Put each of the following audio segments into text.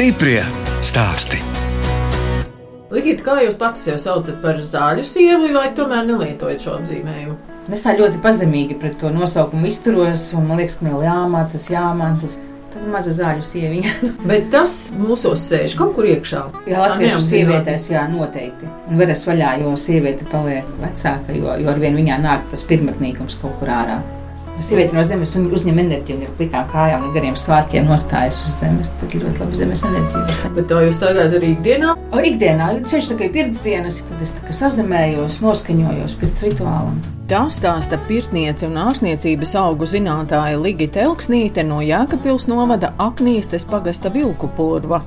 Stiprie stāsti. Ligita, kā jūs pats sev saucat par zāļu sievu, vai tomēr nelietojat šo apzīmējumu? Es tā ļoti pazemīgi pret to nosaukumu izturos, un man liekas, ka man vēl jāmācās, jāmācās. Tad maza zāļu sieviņa. Bet tas mūsos sēž kaut kur iekšā. Jā, latviešu sievietēs, jā, noteikti. Un veras vaļā, jo sieviete paliek vecāka, jo, jo ar vien viņā nāk tas pirmotnīkums kaut kur ārā. Sieviete no zemes uzņem enerģiju, un ir plikām kājām, un gariem svārkiem nostājas uz zemes. Tad ļoti labi zemes enerģija. Bet tā jūs tagad arī ikdienā? O, ikdienā, ceļš ir pirts dienas, tad es sazemējos, noskaņojos pirts rituālam. Tā stāsta pirtniece un ārstniecības augu zinātāja Ligita Elksnīte no Jēkabpils novada Aknīstes pagasta Vilku purva.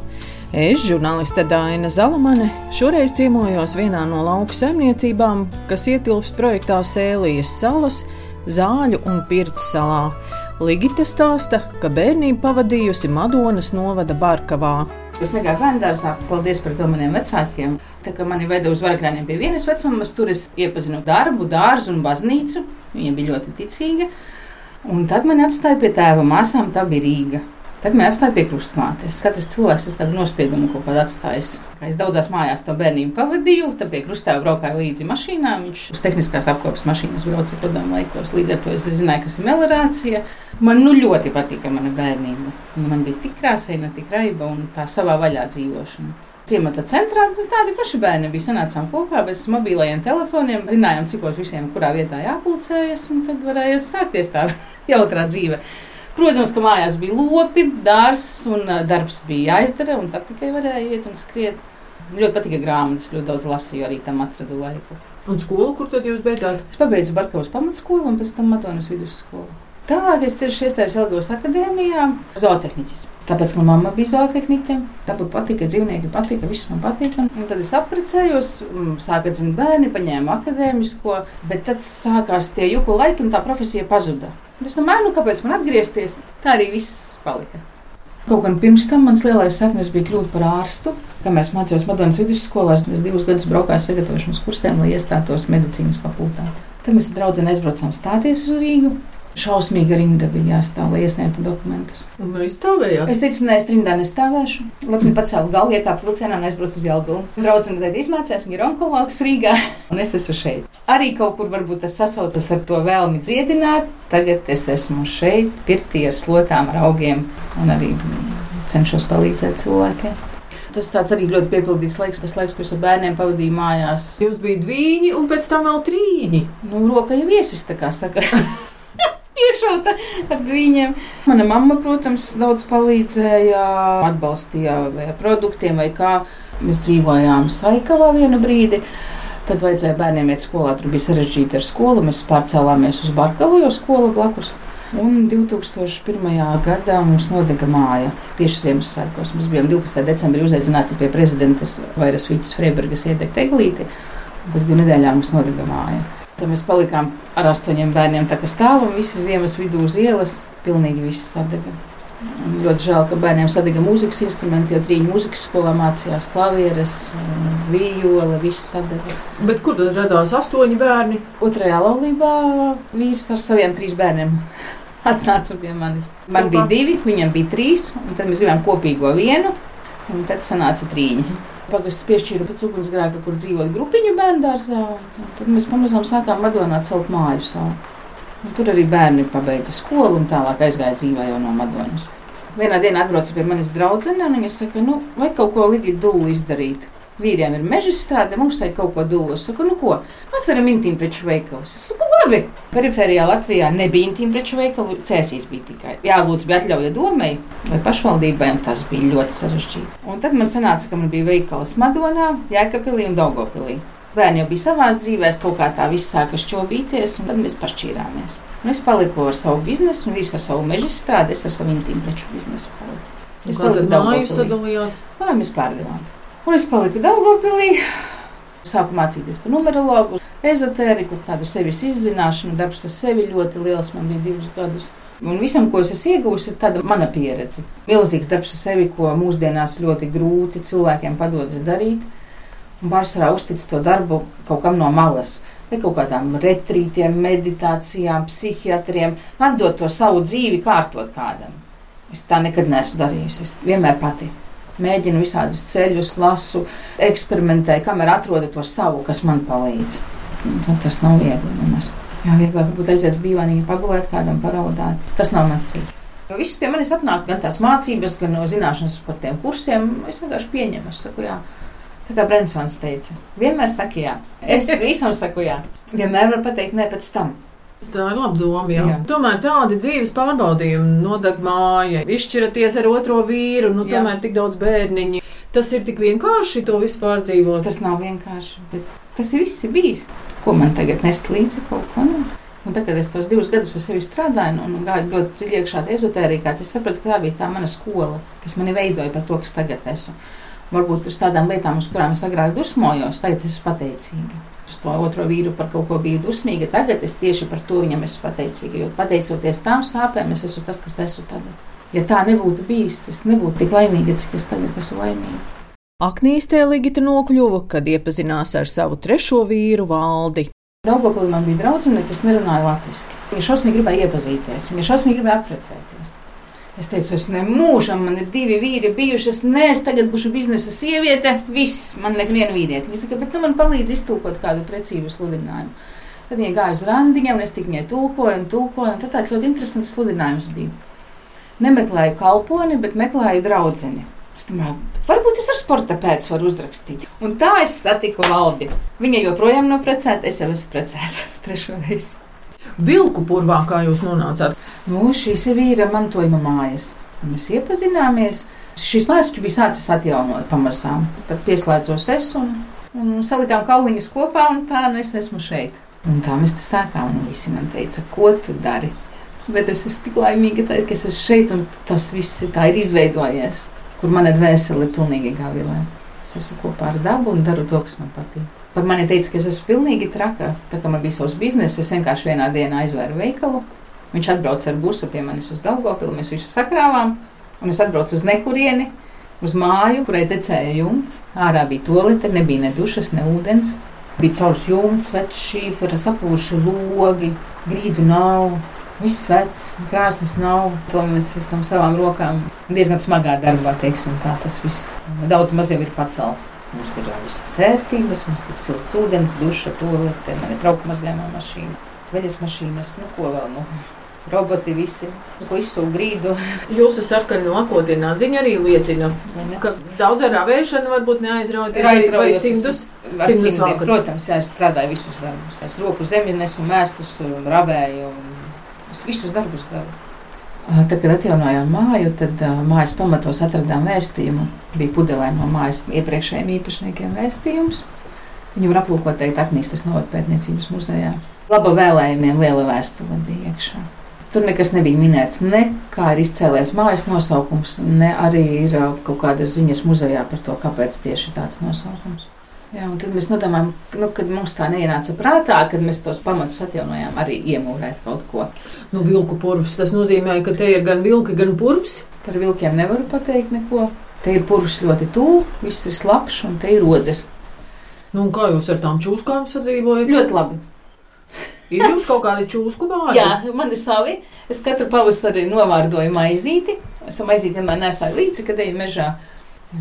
Es, žurnāliste Dāna Zalamane, šoreiz ciemojos vienā no lauku saimniecībām, kas ietilpst projektā Sēlijas salas Zāļu un Pirts salā. Ligita stāsta, ka bērnību pavadījusi Madonas novada Barkavā. Es negāju bērnu dārzā, paldies par to maniem vecākiem. Tā kā mani veda uz varakļiem pie vienas vecumā, tur es iepazinu darbu, dārzu un baznīcu. Viņa bija ļoti ticīga. Un tad man atstāja pie tēva māsām, tā bija Rīga. Tad man atstāja pie krustmātes. Katrs cilvēks ir tādu nospiedumu kaut kādā atstājis. Kā es daudzās mājās to bērnību pavadīju, tad pie krustēva braukāju līdzi mašīnā. Viņš uz tehniskās apkopes mašīnas brauca padomu laikos. Līdz ar to es zināju, kas ir melorācija. Man nu ļoti patika mana bērnība. Man bija tik krāsaina, tik raiba un tā savā vaļā dzīvošana. Ciemata centrā tādi paši bērni bija. Sanācām kopā bez mobilajiem telefoniem, zinājām, cikos visiem kurā vietā jāpulcējas, un tad varēja sākties tā jautrā dzīve. Protams, ka mājās bija lopi, dārsts un darbs bija jāizdara, un tad tikai varēja iet un skriet. Man ļoti patika grāmatas, ļoti daudz lasīju, arī tam atradu laiku. Un skolu, kur tad jūs beidzāt? Es pabeidzu Barkavas pamatskolu un pēc tam Matonas vidusskolu. Tālāk es ceļš iestājos Elgavas akadēmijā, zootehniķis. Tāpēc, manā mamma bija zootehniķe, tāpat patika dzīvnieki, patika, viss man patika. Un tad es apprecējos, sāka dzimt bērni, paņēmu akadēmisko, bet tad sākās tie juku laiki un tā profesija pazuda. Es domāju, nu kāpēc man atgriezties? Tā arī viss palika. Kaut gan pirms tam mans lielais sapnis bija kļūt par ārstu. Kad mēs mācījāmies Madonas vidusskolā, es divus gadus braukāju sagatavošanas kursiem, lai iestātos medicīnas fakultātē. Tad mēs ar draugu aizbraucām stāties uz Rīgu. Šausmīga rinda bija jāstāv, lai iesniegtu dokumentus. Un jūs stāvējāt? Es teicu, nē, es rindā nestāvēšu. Labi, pacēlu galvu, iekāpu vilcienā un aizbraucu uz Jelgavu. Draudzene tad izmācījās, viņa ir onkologs Rīgā, un es esmu šeit. Arī kaut kur varbūt tas sasaucas ar to vēlmi dziedināt. Tagad es esmu šeit, pirtī ar slotām, ar augiem un arī cenšos palīdzēt cilvēkiem. Tas arī ļoti piepildīts laiks, tas laiks, ko es ar bērniem pavadīju mājās. Jūs bijat divi, un pēc tam vēl trīņi. Nu, roka jau iesis, tā kā saka piešauta ar viņiem. Mana mamma, protams, daudz palīdzēja, atbalstīja vai produktiem vai kā. Mēs dzīvojām Saikavā vienu brīdi. Tad vajadzēja bērniem iet skolā. Tur bija sarežģīti ar skolu. Mēs pārcēlāmies uz Barkavu, jo skola blakus. Un 2001. gadā mums nodega māja tieši Ziemassvētkos. Mēs bijām 12. decembrī uzaicināti pie prezidentes Vairas Vītas Freibergas iedegt eglīti. Pēc divām nedēļām mums nodega māja. Tad mēs palikām ar astoņiem bērniem, tā kā stāvam visi ziemas vidū uz ielas, pilnīgi viss sadega. Un ļoti žēl, ka bērniem sadega mūzikas instrumenti, jo trīs mūzikas skolā mācījās klavieres, vījola, viss sadega. Bet kur tad radās astoņi bērni? Otrajā laulībā vīrs ar saviem trīs bērniem atnāca pie manis. Man bija divi, viņam bija trīs, un tad mēs gribējām kopīgo vienu, un tad sanāca trīņi pagasts piešķīra pēc ugunsgrēka, kur dzīvoja grupiņu bērnu dārzā. Tad mēs pamazām sākām Madonā celt māju savu. Un tur arī bērni pabeidza skolu un tālāk aizgāja dzīvē jau no Madonas. Vienā dienā atbrauca pie manis draudzene, un viņa saka, nu, vai kaut ko ligi dūlu izdarīt. Vīriem ir meža strāde, mums vajag kaut ko dūlu. Es saku, nu ko, atveram intīmu preču veikalu. Es saku, labi. Periferijā Latvijā nebija intīmu preču veikalu, cēsīs bija tikai. Jā, lūdzu, bija atļauja domai vai pašvaldībai, un tas bija ļoti sarežģīti. Un tad man sanāca, ka man bija veikals Madonā, Jēkabpilī un Daugopilī. Bērni jau bija savā dzīvēm, kaut kā tā viss sāka šķobīties, un tad mēs pašķīrāmies. Un es paliku ar savu biznesu, un viss ar savu meža strādi, es ar savu intīmu preču biznesu paliku. Es paliku Daugopilī. Māju sadalījāt? Māju mēs pārdevām. Un es paliku Daugopilī. Sāku mācīties par numerologu, ezotēriku, tādu sevis izzināšanu. Darbs ar sevi ļoti liels, man bija divus gadus. Un visam, ko es esmu iegūmis, ir tāda mana pieredze. Milzīgs darbs ar sevi, ko mūsdienās ļoti grūti cilvēkiem padodas darīt. Un pārsvarā uztic to darbu kaut kam no malas. Vai kaut kādām retrītiem, meditācijām, psihiatriem, atdot to savu dzīvi, kārtot kādam. Es tā nekad neesmu darījusi. Es vienmēr pati Mēģinu visādus ceļus, lasu, eksperimentēju, kamēr atrodu to savu, kas man palīdz. Tad tas nav viegli nemaz. Jā, vieglāk būtu aiziet uz dīvāniņu, pagulēt kādam, paraudāt. Tas nav mans ceļš. Jo viss pie manis atnāk gan tās mācības, gan no zināšanas par tiem kursiem. Es vienkārši pieņemu, es saku, jā. Tā kā Brensons teica, vienmēr saka jā. Es visam saku jā. Vienmēr var pateikt nē pēc tam. Tā ir laba doma. Jā. Jā. Tomēr tādi dzīves pārbaudījumi, nodeg māja, izšķiraties ar otro vīru, nu, Jā. tomēr tik daudz bērniņu. Tas ir tik vienkārši to visu pārdzīvot. Tas nav vienkārši, bet tas viss ir bijis. Ko man tagad nest līdzi kaut ko? Nu? Un tad, kad es tos divus gadus ar sevi strādāju un, un gāju ļoti dziļi iekšā ezotērijā, es sapratu, ka tā bija tā mana skola, kas mani veidoja par to, kas tagad esmu. Varbūt uz tādām lietām, uz kurām es agrāk dusmojos, tagad es esmu pateicīga. Uz to otro vīru par kaut ko biju dusmīga. Tagad es tieši par to viņam esmu pateicīga. Jo pateicoties tām sāpēm, es esmu tas, kas esmu tagad. Ja tā nebūtu bijis, es nebūtu tik laimīga, cik es tagad esmu laimīga. Aknīstē Ligita nokļuva, kad iepazinās ar savu trešo vīru valdi. Daugopilī man bija draudzene, kas nerunāja latviešu. Viņa šausmīgi gribēja iepazīties, viņa šausmīgi gribēja apprecēties. Es teicu, es nemūžam, man ir divi vīri bijušas, nē, es tagad būšu biznesa sieviete, viss, man neviena vīrieti. Viņa saka, bet nu man palīdz iztulkot kādu precīzu sludinājumu. Tad viņa gāja uz randiņiem, un es tik viņai tulkoju un tulkoju, un tad tāds ļoti interesants sludinājums bija. Nemeklēju kalponi, bet meklēju draudzeni. Es domāju, varbūt es ar sporta pēc varu uzrakstīt. Un tā es satiku valdi. Viņa joprojām nav precēta, es jau esmu precēta trešo reizi. Vilku purvā, kā jūs nonācāt? Nu, šīs ir vīra mantojuma mājas. Mēs iepazināmies. Šīs mājas bija sācis atjaunot pamazām. Tad pieslēdzos es un, un salikām kauliņus kopā, un tā nu es esmu šeit. Un tā mēs te sākām, un visi man teica, ko tu dari. Bet es esmu tik laimīga, tā, ka es esmu šeit, un tas viss tā ir izveidojies, kur mana dvēsele ir pilnīgi gavilē. Es esmu kopā ar dabu un daru to, kas man patīk. Par mani teica, ka es esmu pilnīgi traka. Tā kā man bija savs bizness, es vienkārši vienā dienā aizvēru veikalu. Viņš atbrauca ar busu pie manis uz Daugopilu, mēs visu sakrāvām, un es atbraucu uz nekurieni, uz māju, kurai tecēja jumts. Ārā bija tolete, nebija ne dušas, ne ūdens. Bija caurs jumts, vecs šīfera, sapūši logi, grīdu nav. Viss vecs, krāsnes nav. To mēs esam savām rokām diezgan smagā darbā, teiksim tā. Tas viss daudz maz jau ir pacelts. Mums ir visas ērtības, mums ir silts ūdens, duša, tolete, man ir trauku mazgājumā mašīna, veļas mašīnas, nu ko vēl, nu, roboti visi, nu, ko izsūk grīdu. Jūsu sarkani lakotie nādziņi arī liecina, ka daudz ar ravēšanu varbūt neaizrauties. Ir aizraujos, cimdus. Cimdus cimdiem, protams, jā, es strādāju visus darbus. Es roku zemi nesu, mēslus, ravēju, es visus darbus daru. Tad, kad atjaunojām māju, tad mājas pamatos atradām vēstījumu. Bija pudelē no mājas iepriekšējiem īpašniekiem vēstījums. Viņu var aplūkot teikt Aknīstas novadpētniecības muzejā. Laba vēlējumiem liela vēstule bija iekšā. Tur nekas nebija minēts, ne kā ir izcēlējis mājas nosaukums, ne arī ir kaut kādas ziņas muzejā par to, kāpēc tieši tāds nosaukums. Jā, un tad mēs nodomājam, nu, kad mums tā neienāca prātā, kad mēs tos pamatus atjaunojām, arī iemūrēt kaut ko. Nu, vilku purvs. Tas nozīmē, ka te ir gan vilki, gan purvs. Par vilkiem nevaru pateikt neko. Te ir purvs ļoti tuvu, viss ir slapjš, un te ir rodzes. Nu, kā jūs ar tām čūskām sadzīvojat? Ļoti labi. Ir jums kaut kādi čūsku vārdi? Jā, man ir savi. Es katru pavasari novārdoju maizīti. Es maizīti vienmēr nesāju līdzi, kad eju mežā.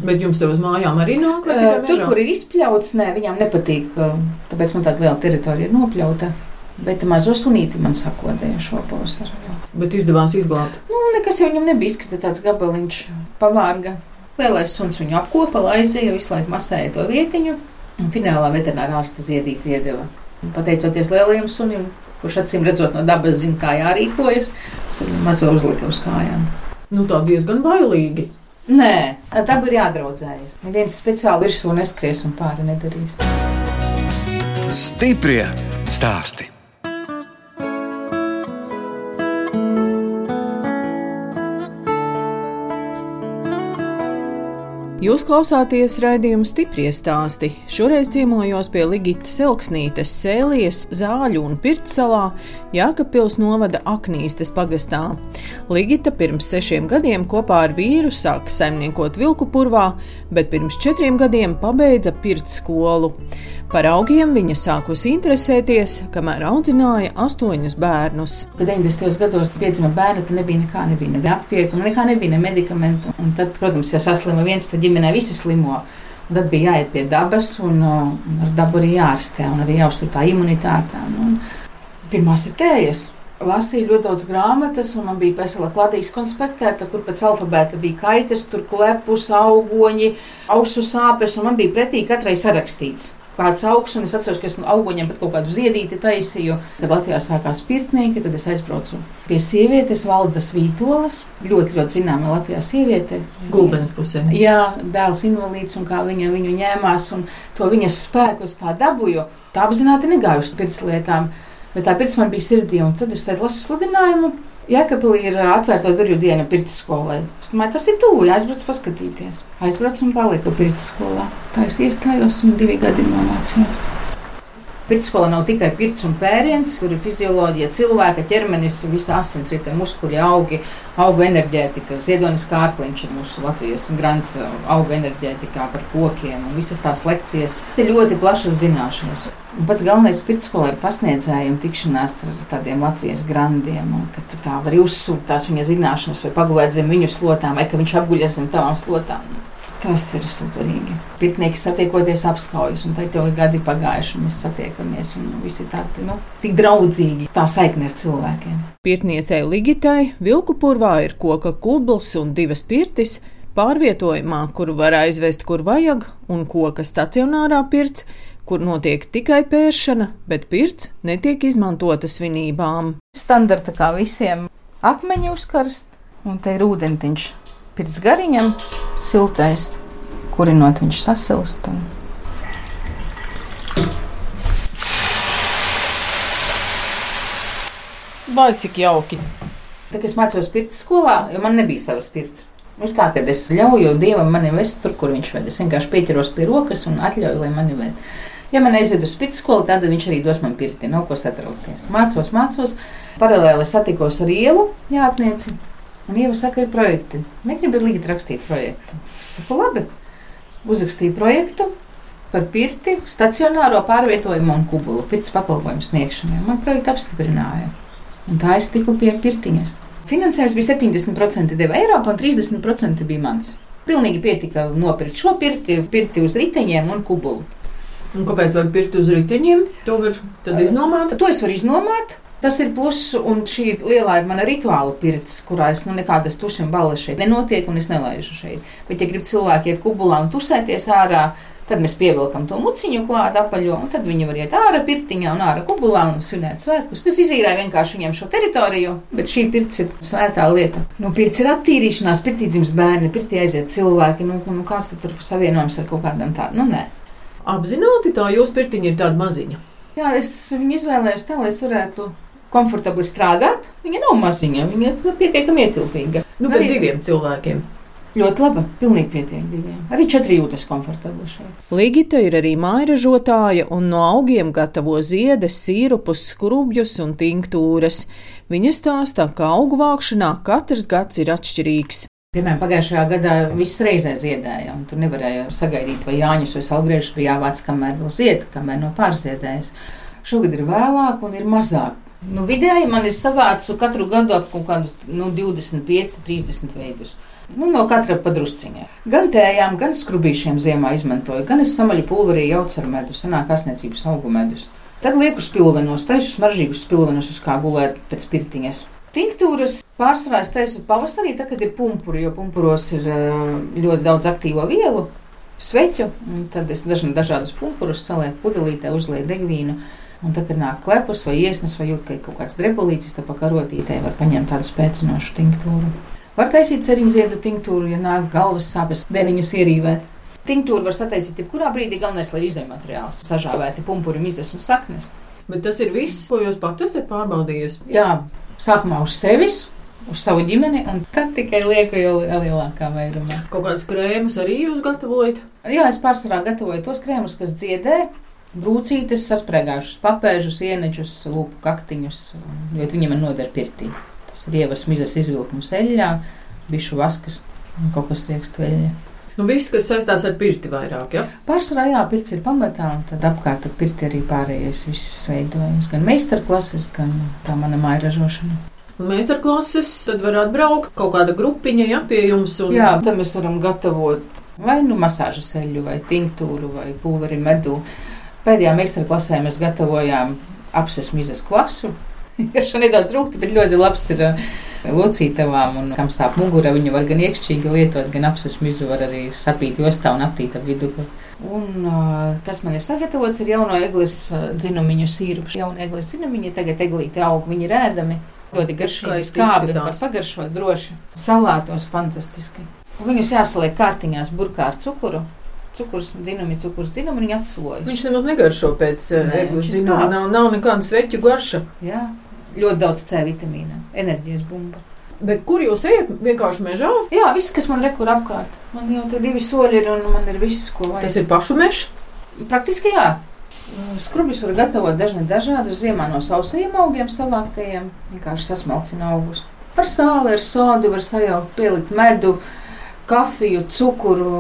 Bet jums te uz mājām arī nāk? Uh, tur, kur ir izpļauts, nē, viņām nepatīk. Tāpēc man tāda liela teritorija ir nopļauta. Bet mazo sunīti man sakodēja šo pavasaru. jā. Bet izdevās izglābt. Nu, nekas jau viņam nebija izkrita tāds gabaliņš pavārga. Lielais suns viņu apkopa, aizēja, visu laiku masēja to vietiņu. Un finālā veterinārā ārsta ziedīti iedeva. Pateicoties lielajam sunim, kurš acīm redzot no dabas zina, kā jārīkojas, tad mazo uzlika uz kājām. Nu, tā diezgan bailīgi. Nē, dabu ir jādraudzējas. Neviens speciāli virsū neskries un pāri nedarīs. Stiprie stāsti. Jūs klausāties raidījuma stipri stāstī. Šoreiz ciemojos pie Ligitas Elksnītes, Sēlijas, Zāļu un Pirtsalā, Jākapils novada Aknīstes pagastā. Ligita pirms sešiem gadiem kopā ar vīru sāka saimniekot vilku purvā, bet pirms četriem gadiem pabeidza pirts skolu. Par augiem viņa sākusi interesēties, kamēr audzināja astoņus bērnus. Kad 90. gados piedzima bērni, tad nebija nekā, nebija ne aptieku, nekā nebija ne medikamentu. Un tad, protams, ja saslima viens, tad ģimenē visi slimo. Un tad bija jāiet pie dabas, un, un ar dabu arī jārastē, un arī jāuztur tā imunitāte. Un, pirmās ir tējas. Lasīju ļoti daudz grāmatas, un man bija vesela kladīgas konspektēta, kur pēc alfabēta bija kaitas, tur klepus, augoņi, ausu sāpes, un man bija pretī katrai sarakstīts kāds augs, un es atceros, ka es no auguņiem pat kaut kādu ziedīti taisīju. Kad Latvijā sākās pirtnieki, tad es aizbraucu pie sievietes, Valdas Vītolas, ļoti, ļoti zināma Latvijā sieviete. Gulbens pusē. Jā, dēls invalīds, un kā viņa viņu ņēmās, un to viņas spēku es tā dabūju. Tā apzināti negāju uz pirts lietām, bet tā pirts man bija sirdī, un tad es tādu lasu sludinājumu. Jēkabīlī ir atvērta durvju diena pirts skolai. Es domāju, tas ir tuvu, aizbraucu paskatīties. Aizbraucu un paliku pirts skolā. Tā es iestājos un divi gadi nomācījos. Pirtskola nav tikai pirts un pēriens, tur ir fizioloģija, cilvēka ķermenis, visa asinsrite, muskuļi, augi, auga enerģētika, ziedonis kārkliņš ir mūsu Latvijas grants auga enerģētikā par kokiem un visas tās lekcijas. Ir ļoti plašas zināšanas. Un pats galvenais pirtsskolā ir pasniedzēji un tikšanās ar tādiem Latvijas grandiem, un ka tu tā vari uzsūkt tās viņa zināšanas vai pagulēt zem viņu slotām, vai ka viņš apguļas zem tavām slotām. Tas ir superīgi. Pirtnieki satiekoties apskaujas, un tad jau gadi pagājuši, un mēs satiekamies, un visi tādi, nu, tik draudzīgi. Tā saikne ar cilvēkiem. Pirtniecei Ligitai vilku purvā ir koka kubls un divas pirtis. Pārvietojumā, kuru var aizvest, kur vajag, un koka stacionārā pirts, kur notiek tikai pēršana, bet pirts netiek izmantota svinībām. Standarta kā visiem akmeņi uzkarst, un te ir ūdentiņš pirts gariņam, siltais, kurinot viņš sasilst. Un... Vai cik jauki! Tā, es mācījos pirts skolā, jo man nebija savs pirts. Ir tā, ka es ļauju Dievam mani vest tur, kur viņš ved. Es vienkārši pieķeros pie rokas un atļauju, lai mani ved. Ja man aizved uz pirts skolu, tad viņš arī dos man pirti. Nav ko satraukties. Mācos, mācos. Paralēli satikos ar ievu jāatnieci. Un Ieva saka, ir projekti. Negribu līdzi rakstīt projektu. Es saku, labi. Uzrakstīju projektu par pirti, stacionāro pārvietojumu un kubulu, pirts pakalpojumu sniegšanai. Man projektu apstiprināja. Un tā es tiku pie pirtiņas. Finansējums bija 70% deva Eiropa un 30% bija mans. Pilnīgi pietika nopirkt šo pirti, pirti uz riteņiem un kubulu. Un kāpēc vajag pirkt uz riteņiem? To var iznomāt? To es varu iznomāt. Tas ir pluss, un šī lielā ir mana rituāla pirts, kurā es nu, nekādas un balles šeit nenotiek, un es nelaižu šeit. Bet, ja grib cilvēki iet kubulā un tusēties ārā, tad mēs pievilkam to muciņu klāt apaļo, un tad viņi var iet ārā pirtiņā un ārā kubulā un svinēt svētkus. Tas izīrēja vienkārši viņiem šo teritoriju, bet šī pirts ir svētā lieta. Nu, pirts ir attīrīšanās, pirtī dzims bērni, pirtī aiziet cilvēki, nu, nu kāds tad tur savienojums ar kaut kādam tādam, nu nē. Apzināti tā jūsu pirtiņa ir tāda maziņa. Jā, es viņu izvēlējos tā, lai es varētu komfortabli strādāt. Viņa nav maziņa, viņa ir pietiekami ietilpīga. Nu, bet diviem cilvēkiem. Ļoti laba, pilnīgi pietiek diviem. Arī četri jūtas komfortabli šeit. Ligita ir arī mājražotāja un no augiem gatavo ziedes, sīrupus, skrubjus un tinktūras. Viņa stāsta, ka augu vākšanā katrs gads ir atšķirīgs. Piemēram, pagājušajā gadā viss reizē ziedēja, un tur nevarēja sagaidīt, vai jāņus vai salgriežus bija jāvāc, kamēr vēl zied, kamēr no pārziedējas. Šogad ir vēlāk un ir mazāk. Nu, vidēji man ir savācu katru gadu ap kaut kādus nu, 25, 30 veidus. Nu, no katra padrusciņa. Gan tējām, gan skrubīšiem ziemā izmantoju, gan es samaļu pulverī jaucu ar medu, senāk asniecības augu medus. Tad lieku spilvenos, taisu smaržīgus spilvenos, uz kā gulēt pēc pirtiņas. Tinktūras pārsvarā es taisu pavasarī, tad, kad ir pumpuri, jo pumpuros ir ļoti daudz aktīvo vielu, sveķu, tad es dažādus pumpurus salieku pudelītē, uzlieku degvīnu. Un tad, kad nāk klepus vai iesnas, vai jūt, ka ir kaut kāds drebulītis, tad pakarotītē var paņemt tādu spēcinošu tinktūru. Var taisīt ceriņu ziedu tinktūru, ja nāk galvas sāpes, deniņus ierīvēt. Tinktūru var sataisīt jebkurā brīdī, galvenais, lai izējumateriāls sažāvēti pumpuri, mizas un saknes. Bet tas ir viss, ko jūs pat esat pārbaudījusi? Jā, sākumā uz sevis, uz savu ģimeni, un tad tikai lieku jau lielākā vairumā. Kaut kādas krēmas arī jūs gatavojat? Jā, es pārsvarā gatavoju tos krēmus, kas dziedē. Brūcītes, sasprāgājušas papēžus, ieneģus, lūpu kaktiņus, jo viņiem ir noder pirtī. Tas ir ievas mizas izvilkums eļļā, bišu vaskas un kaut kas riekstu eļļā. Nu, viss, kas saistās ar pirti vairāk, ja? Pārsvarā, jā, pirts ir pamatā, un tad apkārt ar pirti arī pārējais viss veidojas. Gan meistarklases, gan tā mana māja ražošana. Meistarklases, tad var atbraukt kaut kāda grupiņa, ja, pie jums. Un... Jā, tad mēs varam gatavot vai nu masāžas eļļu, vai tinktūru, vai pulveri medu. Pēdējā meistarklasē mēs gatavojām apses mizas klasu. Garšo nedaudz rūkta, bet ļoti labs ir locītavām un kam sāp mugura. Viņu var gan iekšķīgi lietot, gan apses mizu var arī sapīt jostā un aptīt ap vidukli. Un, kas man ir sagatavots, ir jauno eglis dzinumiņu sīrups. Jauna eglis dzinumiņi tagad eglīti aug, viņi ir ēdami. Ļoti garšīgi skābi, var pagaršot droši. Salātos fantastiski. Un viņus jāsaliek kārtiņās burkā ar cukuru. Cukurs, dzinumi, cukurs, dzinumi, viņi atslojas. Viņš nemaz negaršo pēc eglis dzinuma. Nav, nav nekāda sveķu garša. Jā, ļoti daudz C vitamīna, enerģijas bumba. Bet kur jūs ejat? Vienkārši mežā? Jā, viss, kas man rekur apkārt. Man jau te divi soļi ir un man ir viss, ko vajag. Tas ir pašu mežs? Praktiski jā. Skrubis var gatavot dažni dažādu ziemā no sausajiem augiem savāktajiem, vienkārši sasmalcina augus. Par sāli, ar sodu var sajaukt, pielikt medu, kafiju, cukuru,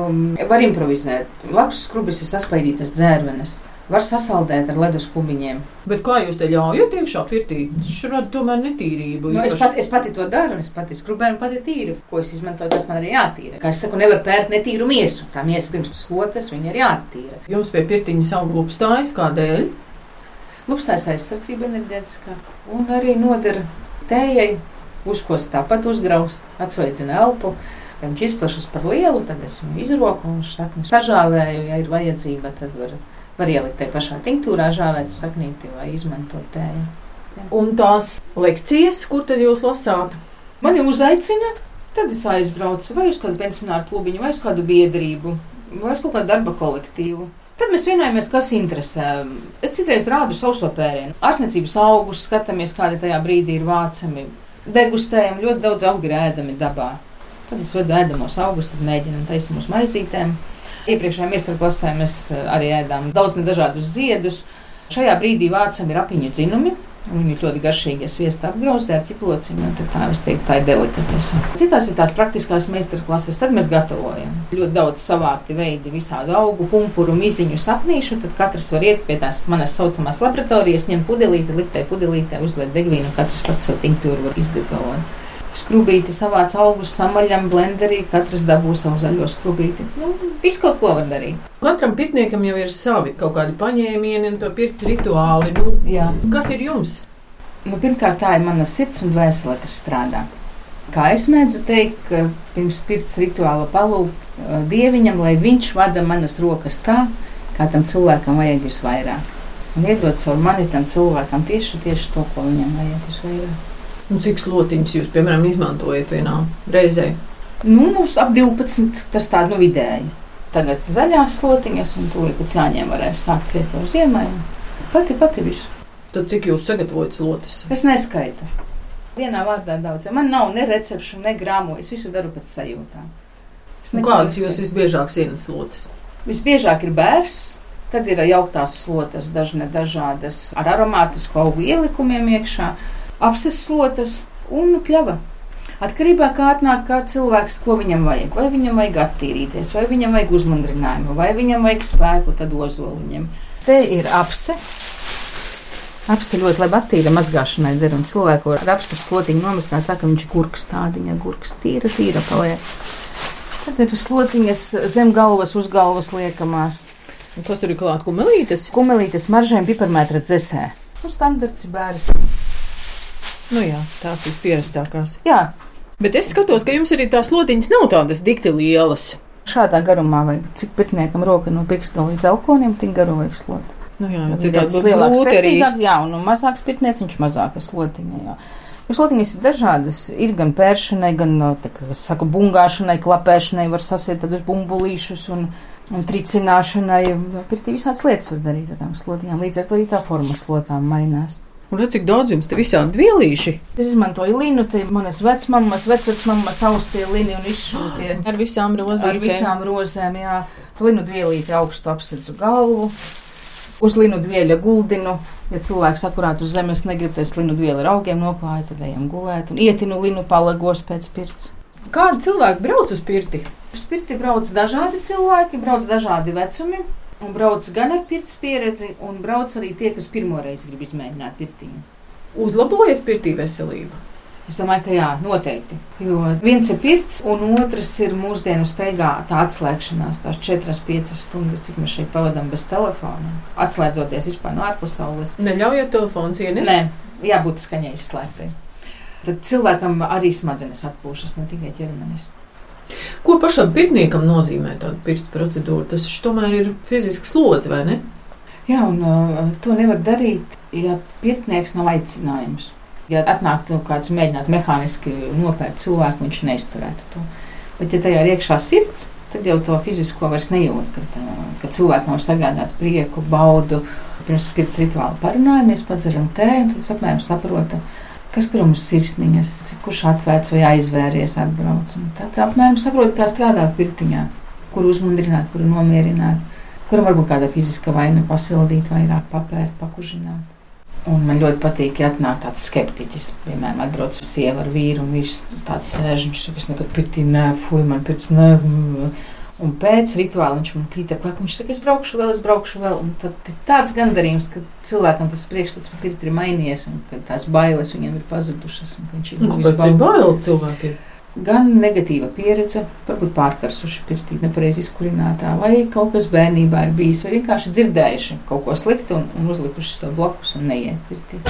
var improvizēt. Labs skrubis ir saspaidītas dzērvenes. Var sasaldēt ar ledus kubiņiem. Bet kā jūs te ļaujat iekšā pirtī? Tas rada tomēr netīrību. Nu, es, pat, es pati to daru, es pati skrubēju un pati tīru. Ko es izmantoju, tas man arī jātīra. Kā es saku, nevar pērt netīru miesu. Tā miesa pirms slotas, viņa ir jātīra. Jums pie pirtiņas aug lupstājas, kādēļ? Lupstājas aizsardzība enerģētiskā un arī noder tējai uzkost tāpat uzgraust, atsveicina elpu. Ja viņš izplešas par lielu, tad es viņu izroku un šakni sažāvēju, ja ir vajadzība, tad var, var ielikt te pašā tinktūrā žāvētu saknīti vai izmantot tēju. Ja. Un tās lekcijas, kur tad jūs lasāt? Mani uzaicina, tad es aizbraucu vai uz kādu pensionāru klubiņu, vai uz kādu biedrību, vai uz kaut kādu darba kolektīvu. Tad mēs vienojamies, kas interesē. Es citreiz rādu sauso pērienu. Ārstniecības augus skatāmies, kādi tajā brīdī ir vācami. Degustējam ļoti daudz augu ēdami dabā. Tad es vedu ēdamos augus, tad mēģinam taisīt uz maizītēm. Iepriekšējā meistarklasē mēs arī ēdām daudz dažādus ziedus. Šajā brīdī vācam ir apiņu dzinumi. Viņi ļoti garšīgi, sviestā apgrauztā ar ķiplociņu. Tā, teiktu, tā ir delikatese. Citās ir tās praktiskās meistarklases, tad mēs gatavojam. Ļoti daudz savākti veidi visādu augu, pumpuru, miziņu, sapnīšu. Tad katrs var iet pie tās manas saucamās laboratorijas, ņemt pudelīti, likt tai pudelītē, uzliet degvīnu, un katrs pats savu tinktūru var izgatavot. Skrubīti savāc augus, samaļam, blenderī, katrs dabū savu zaļo skrubīti. Nu, viss kaut ko var darīt. Katram pirtniekam jau ir savi kaut kādi paņēmieni un to pirts rituāli. Nu, Jā. kas ir jums? Nu, pirmkārt, tā ir mana sirds un dvēsele, kas strādā. Kā es mēdzu teikt, pirms pirts rituāla palūgt dieviņam, lai viņš vada manas rokas tā, kā tam cilvēkam vajag visvairāk. Un iedot caur mani tam cilvēkam tieši, tieši to, ko viņam vajag visvairāk. Un cik slotiņus jūs, piemēram, izmantojat vienā reizē? Nu, mums ap 12, tas tā nu vidēji. Tagad zaļās slotiņas, un to pēc jāņem varēs sākt ciet jau ziemai. Pati, pati visu. Tad cik jūs sagatavojat slotis? Es neskaitu. Vienā vārdā daudz. Man nav ne recepšu, ne grāmu. Es visu daru pēc sajūtām. Nu, kādas jūs visbiežāk sienas slotas? Visbiežāk ir bērs, tad ir jauktās slotas, dažne dažādas ar aromātisku augu ielikumiem iekšā apses slotas un kļava. Atkarībā no tā, kā atnāk kā cilvēks, ko viņam vajag. Vai viņam vajag attīrīties, vai viņam vajag uzmundrinājumu, vai viņam vajag spēku, tad ozoliņam. Te ir apse. Apse ļoti labi attīra mazgāšanai der, un cilvēku ar apses slotiņu nomazgāt tā, ka viņš ir gurks tādiņa, gurks tīra, tīra paliek. Tad ir slotiņas zem galvas, uz galvas liekamās. Un kas tur ir klāt? Kumelītes? Kumelītes maržēm piparmētra dzesē. Nu, standarts ir bērns. Nu jā, tās ir pierastākās. Jā, Bet es skatos, ka jums arī tās lotiņas nav tādas dikti lielas. šādā garumā vajag. Cik pirtniekam roka no pirksta līdz elkonim, tik garu vajag slot. Nu jā, lielāks grūti arī. pretīgāks, jā, un nu, mazāks pirtnieks, viņš mazākas slotiņa, jā. Jo slotiņas ir dažādas. Ir gan pēršanai, gan, es saku, bungāšanai, klapēšanai, var sasiet tādus bumbulīšus un, un tricināšanai. Pirtī visādas lietas var darīt ar tām slotiņām. Līdz ar to arī tā forma slotām mainās. Un tad, cik daudz jums te visādi vielīši? Es izmantoju linu, tie manas vecmāmas, vecvecmāmas austie lini un izšūtie. Ar visām rozīm. Ar visām rozēm, jā. Linu vielīti augstu apsedzu galvu. Uz linu dvieļa guldinu. Ja cilvēks akurāt uz zemes negrib, tad es linu dvieli ar augiem noklāju, tad ejam gulēt un ietinu linu palagos pēc pirts. Kādi cilvēki brauc uz pirti? Uz pirti brauc dažādi cilvēki, brauc dažādi vecumi. Un brauc gan ar pirts pieredzi, un brauc arī tie, kas pirmoreiz grib izmēģināt pirtīnu. Uzlabojas pirtī veselība. Es domāju, ka jā, noteikti. Jo viens ir pirts, un otrs ir mūsdienu steigā tā atslēgšanās, tās 4-5 stundas, cik mēs šeit pavadām bez telefona. Atslēdzoties vispār no ārpasaules. Neļaujot telefonu ienest? Nē, jābūt skaņai izslēgtai. Tad cilvēkam arī smadzenes atpūšas, ne tikai ķermenis. Ko pašam pirtniekam nozīmē tāda pirts procedūra? Tas tomēr ir fizisks slodzi, vai ne? Jā, un uh, to nevar darīt, ja pirtnieks nav aicinājums. Ja atnāktu kāds mēģināt mehāniski nopērt cilvēku, viņš neizturētu to. Bet, ja tajā ir iekšā sirds, tad jau to fizisko vairs nejūt, kad, kad cilvēkam var sagādāt prieku, baudu. Pirms pirts rituāla parunājamies, padzeram tēju, un tad apmēram saprotam, kas kuram ir sirsniņas, kurš atvērts vai aizvēries, atbrauc. Un tad apmēram saprot, kā strādāt pirtiņā, kur uzmundrināt, kur nomierināt, kuram varbūt kāda fiziska vaina pasildīt, vairāk papērt, pakužināt. Un man ļoti patīk, ja atnāk tāds skeptiķis. Piemēram, atbrauc sieva ar vīru, un viņš tāds sēž, viņš saka, es nekad pirtī nefuju, man pēc ne. Un pēc rituāla viņš man krīt apkārt. Viņš saka, es braukšu vēl, es braukšu vēl. Un tad ir tāds gandarījums, ka cilvēkam tas priekšstats par pirti ir mainījies, un ka tās bailes viņam ir pazudušas. Viņš ir ļoti bail cilvēkiem. Gan negatīva pieredze, varbūt pārkarsuši pirtī, nepareizi izkurinātā, vai kaut kas bērnībā ir bijis, vai vienkārši dzirdējuši kaut ko sliktu un, un uzlikuši to blakus un neiet pirtī.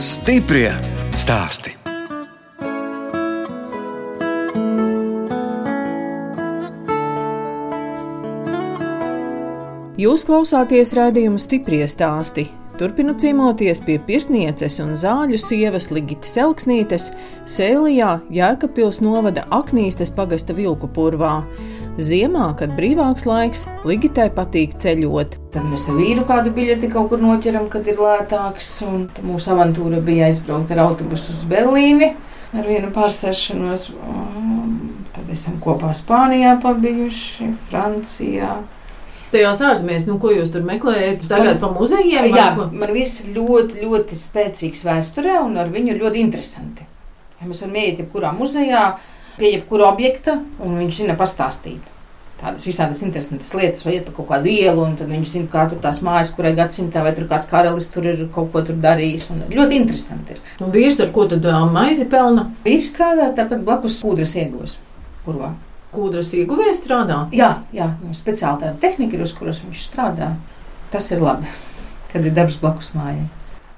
Stiprie stāsti! Jūs klausāties raidījuma stiprie stāstī. Turpinu ciemoties pie pirtnieces un zāļu sievas Ligitas Elksnītes, Sēlijā, Jēkabpils novada Aknīstes pagasta vilku purvā. Ziemā, kad brīvāks laiks, Ligitai patīk ceļot. Tad mēs ar vīru kādu biļeti kaut kur noķeram, kad ir lētāks. Mūsu avantūra bija aizbraukt ar autobusu uz Berlīni ar vienu pārsēšanos. Tad esam kopā Spānijā pabijuši, Francijā tajās ārzemēs, nu, ko jūs tur meklējat? Tagad pa muzejiem? Jā, man viss ļoti, ļoti spēcīgs vēsturē, un ar viņu ir ļoti interesanti. Ja mēs varam iet jebkurā muzejā, pie jebkura objekta, un viņš zina pastāstīt. Tādas visādas interesantas lietas, vai iet pa kaut kādu ielu, un tad viņš zina, kā tur tās mājas, kurai gadsimtā, vai tur kāds karalis tur ir kaut ko darījis. Ļoti interesanti ir. Un vīrs ar ko tad maizi pelna? Vīrs strādā tāpat blakus kūdras iegūs. Kurvā? Kūdras ieguvēja strādā? Jā, jā nu, speciāli tāda tehnika ir, uz kuras viņš strādā. Tas ir labi, kad ir darbs blakus mājai.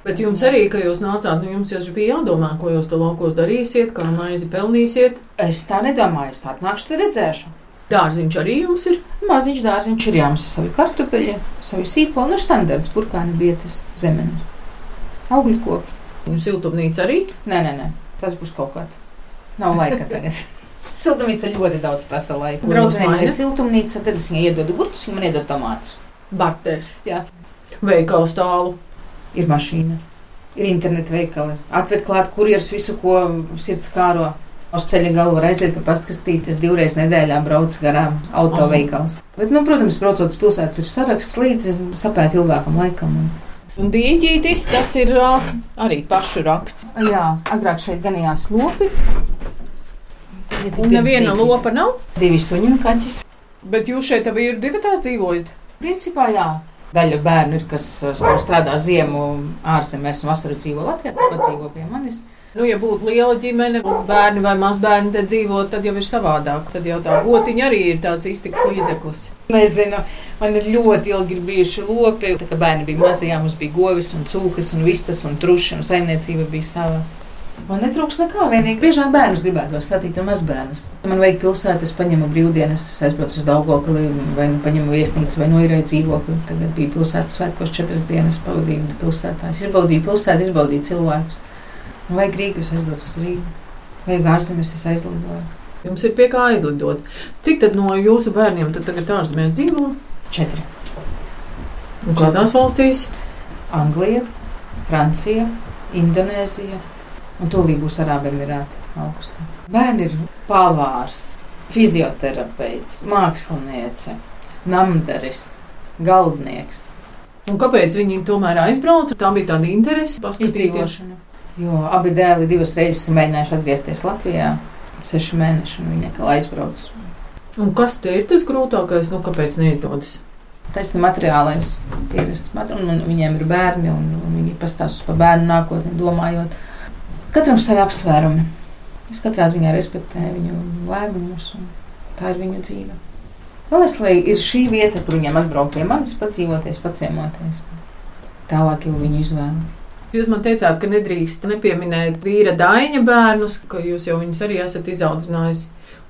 Bet jums arī, kad jūs nācāt, nu jums jau bija jādomā, ko jūs tur laukos darīsiet, kā maizi pelnīsiet. Es tā nedomāju, es tā nākšu te redzēšu. Dārziņš arī jums ir? Maziņš dārziņš ir jāmas savi kartupeļi, savi sīpoli, nu standarts, burkāni bietas, zemenes, augļu koki. Un siltumnīca arī? Nē, nē, nē, tas būs kaut kāds. Nav laika tagad. Siltumnīca ļoti daudz prasa laika. Draudzenei ir siltumnīca, tad es viņai iedodu gurtus, viņa man iedod tomātus. Barters. Jā. Veikals tālu. Ir mašīna, ir interneta veikali. Atved klāt kurjeris visu, ko sirds kāro. Uz ceļa galva var aiziet pa pastkastītes, divreiz nedēļā brauc garām autoveikals. Bet, nu, protams, braucot uz pilsētu, ir saraksts līdzi sapēt ilgākam laikam. Un... Un dīķītis, tas ir uh, arī pašu raksts. Jā, agrāk šeit ganījās lopi. Un neviena lopa nav? Divi suņi un kaķis. Bet jūs šeit arī ir divi tā dzīvojat? Principā jā. Daļa bērnu ir, kas strādā ziemu ārzemēs un vasaru dzīvo Latvijā, tad dzīvo pie manis. Nu, ja būtu liela ģimene, bērni vai mazbērni te dzīvo, tad jau ir savādāk. Tad jau tā gotiņa arī ir tāds iztiks līdzeklis. Nezinu, man ir ļoti ilgi bijuši lopi. Tā kā bērni bija mazie, mums bija govis un cūkas un vistas un truši un saimniecība bija sava. Man netrūks nekā. Vienīgi biežāk bērnus gribētu satikt un mazbērnus. Man vajag pilsētu, es paņemu brīvdienas, es aizbraucu uz Daugopili, vai nu paņemu viesnīcu, vai noirēju dzīvokli. Tagad bija pilsētas svētkos četras dienas pavadīju pilsētā. Es izbaudīju pilsētu, izbaudīju cilvēkus. Man vajag Rīgas, es aizbraucu uz Rīgu. Vajag ārzemes, es aizlidoju. Jums ir pie kā aizlidot. Cik tad no jūsu bērniem tad tagad ārzemēs dzīvo? Četri. Un kādās valstīs? Anglija, Francija, Indonēzija un tūlīt būs Arābu Emirāti augustā. Bērni ir pavārs, fizioterapeits, māksliniece, namdaris, galdnieks. Un kāpēc viņi tomēr aizbrauca? Tā bija tāda interese paskatīties. Izdzīvošana. Jo abi dēli divas reizes mēģinājuši atgriezties Latvijā. Seši mēneši, un viņi atkal aizbrauc. Un kas te ir tas grūtākais? Nu, kāpēc neizdodas? Tas ir materiālais pierasts. Un, un viņiem ir bērni, un, un viņi pastāsta par bērnu nākotni, domājot. Katram savi apsvērumi. Es katrā ziņā respektēju viņu lēmumus, un tā ir viņu dzīve. Lai ir šī vieta, kur viņiem atbraukt pie manis, padzīvoties, paciemoties. Tālāk jau viņu izvēle. Jūs man teicāt, ka nedrīkst nepieminēt vīra daiņa bērnus, ka jūs jau viņus arī esat izaudzinājis.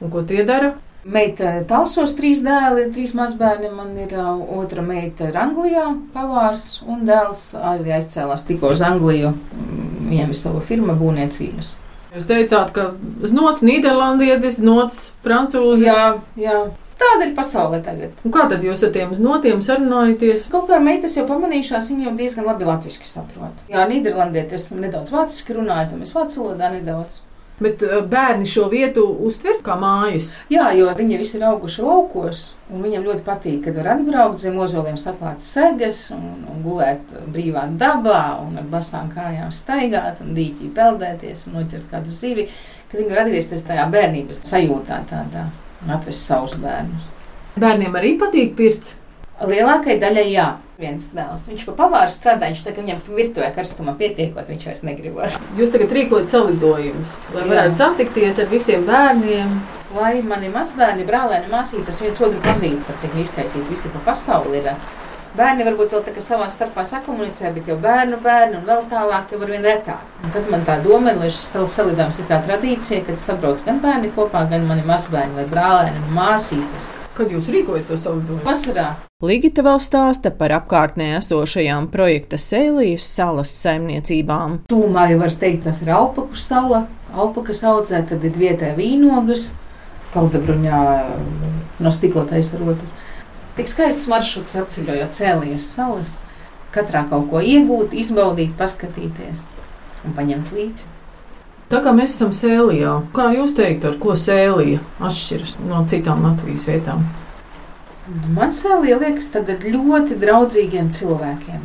Un ko tie dara? Meita Talsos trīs dēli, trīs mazbērni. Man ir otra meita ir Anglijā, pavārs, un dēls arī aizcēlās tikko uz Angliju. Viņam ir sava firma būvniecības. Jūs teicāt, ka znots Nīderlandietis, znots Francūzis. Jā, jā. Tāda ir pasaule tagad. Un kā tad jūs ar tiem notiem sarunājaties? Kaut kā meitas jau pamanījušās, viņi jau diezgan labi latviešu saprot. Jā, Nīderlandietis nedaudz vāciski runājot, tam es vācu valodā nedaudz. Bet uh, bērni šo vietu uztver kā mājas. Jā, jo viņi visi ir auguši laukos, un viņiem ļoti patīk, kad var atbraukt zem ozoliem, saklāt segas un, un gulēt brīvā dabā, un ar basām kājām staigāt, un dīķī peldēties un noķert kādu zivi, kad viņi var atgriezties tajā bērnības sajūtā tādā un atvest savus bērnus. Bērniem arī patīk pirts. Lielākajai daļai jā. Viens dēls. Viņš pa pavāru strādā, viņš kā viņam virtuvē karstuma pietiekot, viņš vairs negribot. Jūs tagad rīkojat salidojumus, lai varētu satikties ar visiem bērniem. Lai mani mazbērni, brālēni, māsīcas viens otru pazītu, pat cik izkaisīti visi pa pasauli ir. Bērni varbūt vēl tā kā savā starpā sakomunicē, bet jau bērnu bērni un vēl tālāk jau ar vien retāk. Un tad man tā doma ir, lai šis salidojums ir kā tradīcija, kad sabrauc gan bērni kopā, gan mani mazbērni vai brālēni un māsīcas. Kad jūs rīkojat to salidojumu? Vasarā. Ligita vēl stāsta par apkārtnē esošajām projekta Sēlijas salas saimniecībām. Tūmā jau var teikt, tas ir Alpaku sala. Alpakas audzē, tad ir vietē vīnogas, kaldabruņā no stikla taisa rotas. Tik skaists maršruts apceļojot Sēlijas salas. Katrā kaut ko iegūt, izbaudīt, paskatīties un paņemt līdzi. Tā kā mēs esam sēlijā, kā jūs teiktu, ar ko sēlija atšķiras no citām Latvijas vietām? Man sēlija liekas ļoti draudzīgiem cilvēkiem.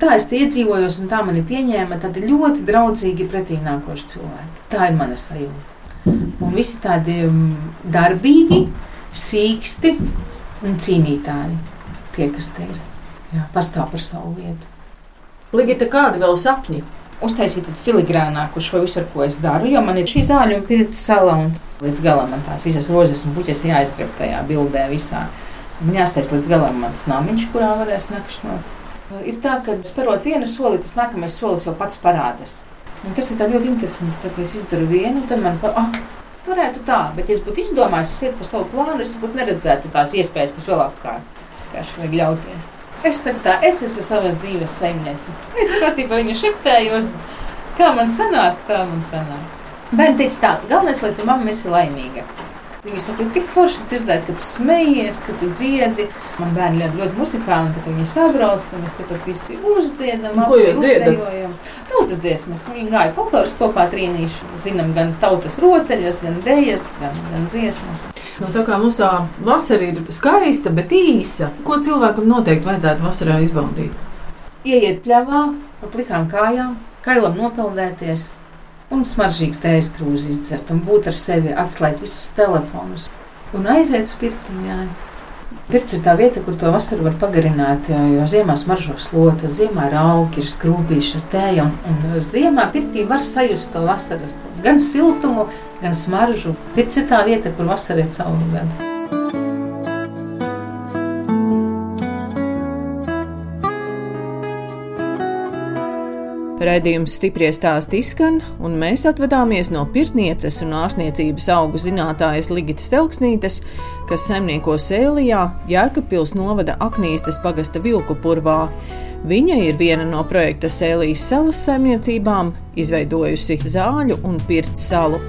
Tā es iedzīvojos, un tā mani pieņēma tādi ļoti draudzīgi pretī nākoši cilvēki. Tā ir mana sajūta. Un visi tādi darbīgi, sīksti un cīnītāji. Tie, kas te ir, jā, pastāv par savu vietu. Ligita, kādi vēl sapņi? uztaisīt filigrānāku šo visu, ko es daru, jo man ir šī zāļu un pirts sala, un līdz galam man tās visas rozes un puķes jāizgrib tajā bildē visā. Jāstais līdz galam mans namiņš, kurā varēs nakšņot. Ir tā, ka sparot vienu soli, tas nākamais solis jau pats parādās. Un tas ir ļoti interesanti, tā, ka es izdaru vienu, tad man pa, ah, varētu tā, bet ja es būtu izdomājis, es ietu pa savu plānu, es būtu neredzētu tās iespējas, kas vēl apkārt. Vienkārši vajag ļauties. Es saku, tā, es esmu savas dzīves saimniece. Es patiesībā viņu šeptējos, kā man sanāk, tā man sanāk. Bērni teica, tā, galvenais, lai tu mamma esi laimīga. Viņi saka, tik forši dzirdēt, ka tu smejies, ka tu dziedi. Man bērni ļoti, ļoti muzikāli, tad viņi sabrauc, tad mēs tepat visi uzdziedam, ko jūs dziedat? Tautas dziesmas, viņi gāja folkloras kopā trīnīši, zinām gan tautas rotaļas, gan dejas, gan, gan dziesmas. Nu, tā kā mums tā vasara ir skaista, bet īsa, ko cilvēkam noteikti vajadzētu vasarā izbaudīt? Ieiet pļavā, ar plikām kājām, kailam nopeldēties, un smaržīgu tējas krūzi izdzert, un būt ar sevi, atslēgt visus telefonus un aiziet uz pirtiņā. Pirts ir tā vieta, kur to vasaru var pagarināt, jo ziemā smaržo slotas, ziemā ir augi, ir skrūpīši ar tēju, un, un ziemā pirtī var sajust to vasaras, gan siltumu, gan smaržu. Pirts ir tā vieta, kur vasara ir cauri gadu. Raidījums stipri stāstā izskan, un mēs atvadāmies no pirtnieces un ārstniecības augu zinātājas Ligitas Elksnītes, kas saimnieko Sēlijā, Jēkabpils novada Aknīstes pagasta Vilku purvā. Viņa ir viena no projekta Sēlijas salas saimniecībām, izveidojusi zāļu un pirts salu.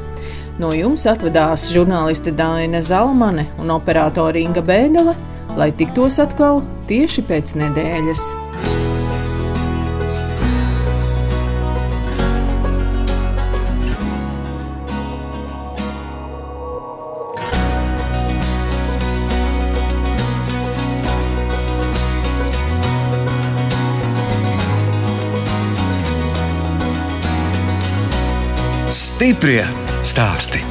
No jums atvadās žurnāliste Dāna Zalmane un operātore Inga Bēdelē, lai tiktos atkal tieši pēc nedēļas. Stiprie stāsti.